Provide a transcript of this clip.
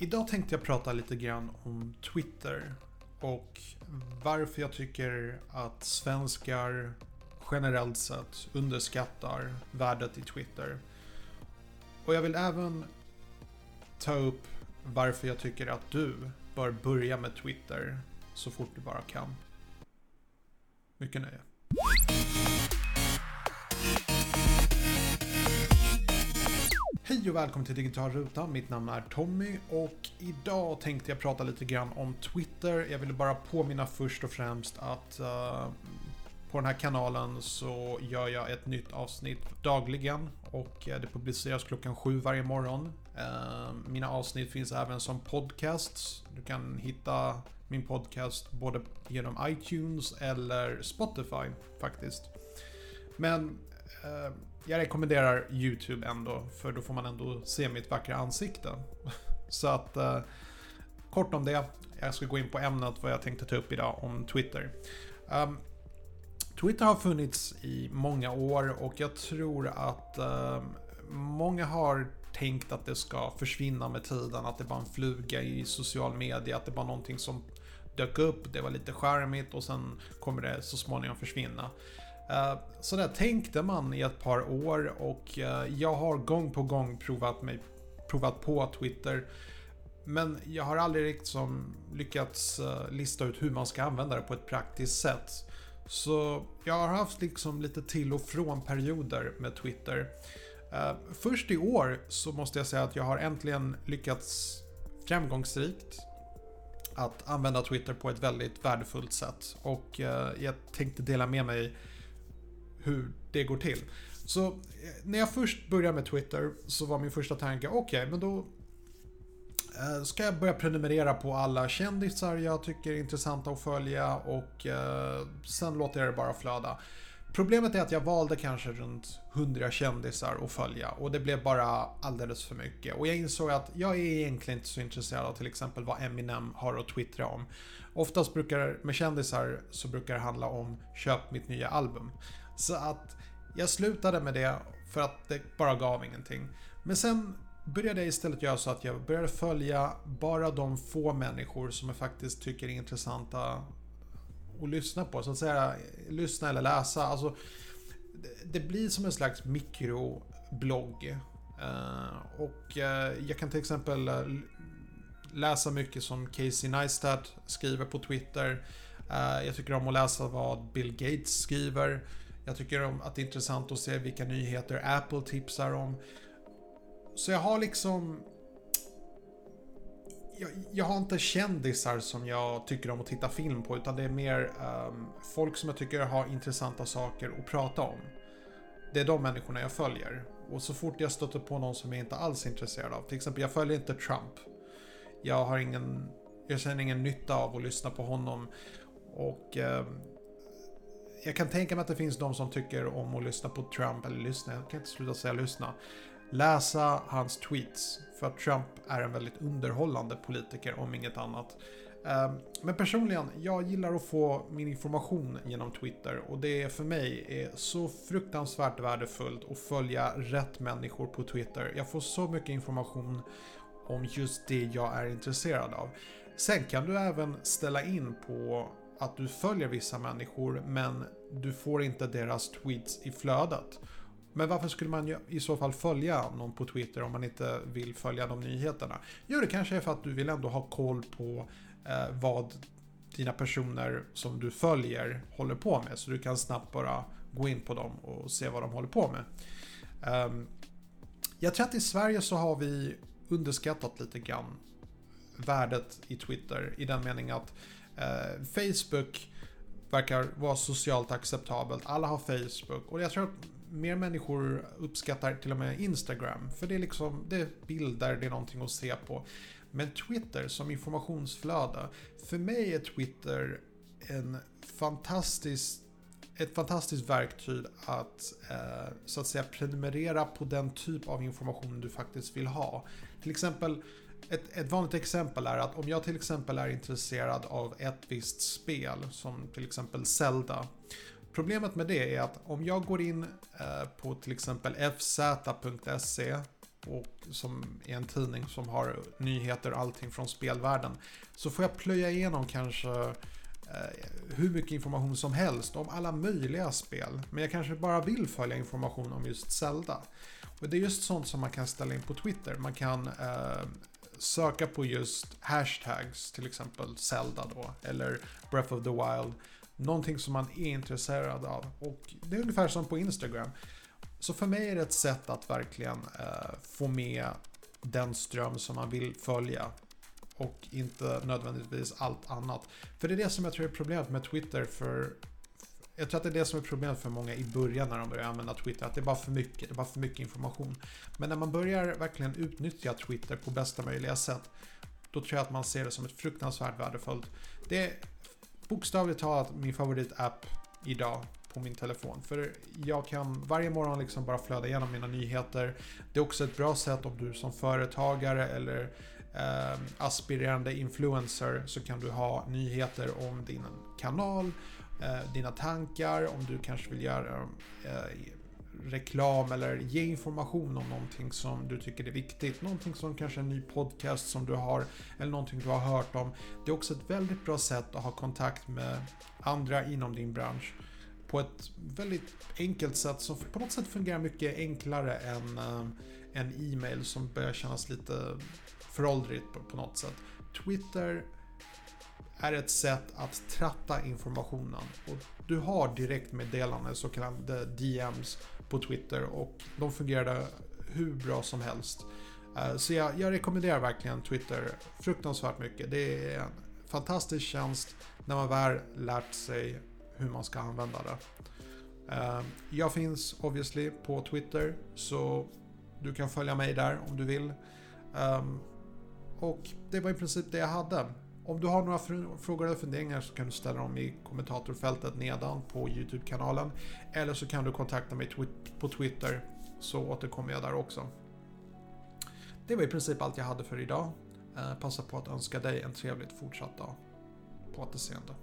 Idag tänkte jag prata lite grann om Twitter och varför jag tycker att svenskar generellt sett underskattar värdet i Twitter. Och jag vill även ta upp varför jag tycker att du bör börja med Twitter så fort du bara kan. Mycket nöje. Hej och välkommen till Digital Ruta. Mitt namn är Tommy och idag tänkte jag prata lite grann om Twitter. Jag ville bara påminna först och främst att uh, på den här kanalen så gör jag ett nytt avsnitt dagligen och eh, det publiceras klockan sju varje morgon. Uh, mina avsnitt finns även som podcasts. Du kan hitta min podcast både genom iTunes eller Spotify faktiskt. Men Eh, jag rekommenderar YouTube ändå, för då får man ändå se mitt vackra ansikte. Så att, eh, kort om det. Jag ska gå in på ämnet vad jag tänkte ta upp idag om Twitter. Um, Twitter har funnits i många år och jag tror att um, många har tänkt att det ska försvinna med tiden, att det var en fluga i social media, att det var någonting som dök upp, det var lite charmigt och sen kommer det så småningom försvinna. Eh, så där tänkte man i ett par år och eh, jag har gång på gång provat, mig, provat på Twitter. Men jag har aldrig liksom lyckats eh, lista ut hur man ska använda det på ett praktiskt sätt. Så jag har haft liksom lite till och från perioder med Twitter. Först i år så måste jag säga att jag har äntligen lyckats framgångsrikt att använda Twitter på ett väldigt värdefullt sätt. Och jag tänkte dela med mig hur det går till. Så eh, när jag först började med Twitter så var min första tanke, okej, okay, men då eh, ska jag börja prenumerera på alla kändisar jag tycker är intressanta att följa och eh, sen låter jag det bara flöda. Problemet är att jag valde kanske runt 100 kändisar att följa och det blev bara alldeles för mycket. Och jag insåg att jag är egentligen inte så intresserad av till exempel vad Eminem har att twittra om. Oftast brukar, med kändisar, så brukar det handla om köp mitt nya album. Så att jag slutade med det för att det bara gav ingenting. Men sen började jag istället göra så att jag började följa bara de få människor som jag faktiskt tycker är intressanta att lyssna på. Så att säga lyssna eller läsa. Alltså, det blir som en slags mikroblogg. Eh, och eh, jag kan till exempel eh, läsa mycket som Casey Neistat skriver på Twitter. Eh, jag tycker om att läsa vad Bill Gates skriver. Jag tycker om att det är intressant att se vilka nyheter Apple tipsar om. Så jag har liksom... Jag, jag, har inte kändisar som jag tycker om att titta film på utan det är mer um, folk som jag tycker har intressanta saker att prata om. Det är de människorna jag följer. Och så fort jag stöter på någon som jag inte alls är intresserad av. Till exempel, jag följer inte Trump. Jag har ingen... Jag känner ingen nytta av att lyssna på honom. Och eh, jag kan tänka mig att det finns de som tycker om att lyssna på Trump, eller lyssna, jag kan inte sluta säga lyssna. Läsa hans tweets, för att Trump är en väldigt underhållande politiker om inget annat. Eh, men personligen, jag gillar att få min information genom Twitter och det för mig är så fruktansvärt värdefullt att följa rätt människor på Twitter. Jag får så mycket information om just det jag är intresserad av. Sen kan du även ställa in på att du följer vissa människor men du får inte deras tweets i flödet. Men varför skulle man i så fall följa någon på Twitter om man inte vill följa de nyheterna? Jo, det kanske är för att du vill ändå ha koll på eh, vad dina personer som du följer håller på med. Så du kan snabbt bara gå in på dem och se vad de håller på med. Um, jag tror att i Sverige så har vi underskattat lite grann värdet i Twitter i den meningen att Eh, Facebook verkar vara socialt acceptabelt. Alla har Facebook och jag tror att mer människor uppskattar till och med Instagram. För det är liksom, det är bilder, det är någonting att se på. Men Twitter som informationsflöde. För mig är Twitter en fantastisk ett fantastiskt verktyg att eh, så att säga prenumerera på den typ av information du faktiskt vill ha. Till exempel ett, ett vanligt exempel är att om jag till exempel är intresserad av ett visst spel, som till exempel Zelda. Problemet med det är att om jag går in eh, på till exempel fz.se och som är en tidning som har nyheter och allting från spelvärlden. Så får jag plöja igenom kanske Eh, hur mycket information som helst om alla möjliga spel. Men jag kanske bara vill följa information om just Zelda. Och det är just sånt som man kan ställa in på Twitter. Man kan eh, söka på just hashtags, till exempel Zelda då, eller Breath of the Wild. Någonting som man är intresserad av. Och det är ungefär som på Instagram. Så för mig är det ett sätt att verkligen eh, få med den ström som man vill följa. Och inte nödvändigtvis allt annat. För det är det som jag tror är problemet med Twitter för jag tror att det är det som är problemet för många i början när de börjar använda Twitter. Att det är bara för mycket, det är bara för mycket information. Men när man börjar verkligen utnyttja Twitter på bästa möjliga sätt. Då tror jag att man ser det som ett fruktansvärt värdefullt. Det är bokstavligt talat min favoritapp idag på min telefon. För jag kan varje morgon liksom bara flöda igenom mina nyheter. Det är också ett bra sätt om du som företagare eller eh, aspirerande influencer så kan du ha nyheter om din kanal, eh, dina tankar, om du kanske vill göra eh, reklam eller ge information om någonting som du tycker är viktigt. Någonting som kanske är en ny podcast som du har eller någonting du har hört om. Det är också ett väldigt bra sätt att ha kontakt med andra inom din bransch på ett väldigt enkelt sätt som på något sätt fungerar mycket enklare än eh, en e-mail som börjar kännas lite föråldrigt på, något sätt. Twitter är ett sätt att tratta informationen. Och du har direktmeddelanden, så kallade DMs på Twitter och de fungerade hur bra som helst. Eh, så jag, jag rekommenderar verkligen Twitter fruktansvärt mycket. Det är en fantastisk tjänst när man väl lärt sig hur man ska använda det. Eh, jag finns obviously på Twitter så du kan följa mig där om du vill. Um, och det var i princip det jag hade. Om du har några frågor eller funderingar så kan du ställa dem i kommentatorfältet nedan på YouTube-kanalen. Eller så kan du kontakta mig på Twitter så återkommer jag där också. Det var i princip allt jag hade för idag. Eh, passa på att önska dig en trevligt fortsatt dag. På återseende.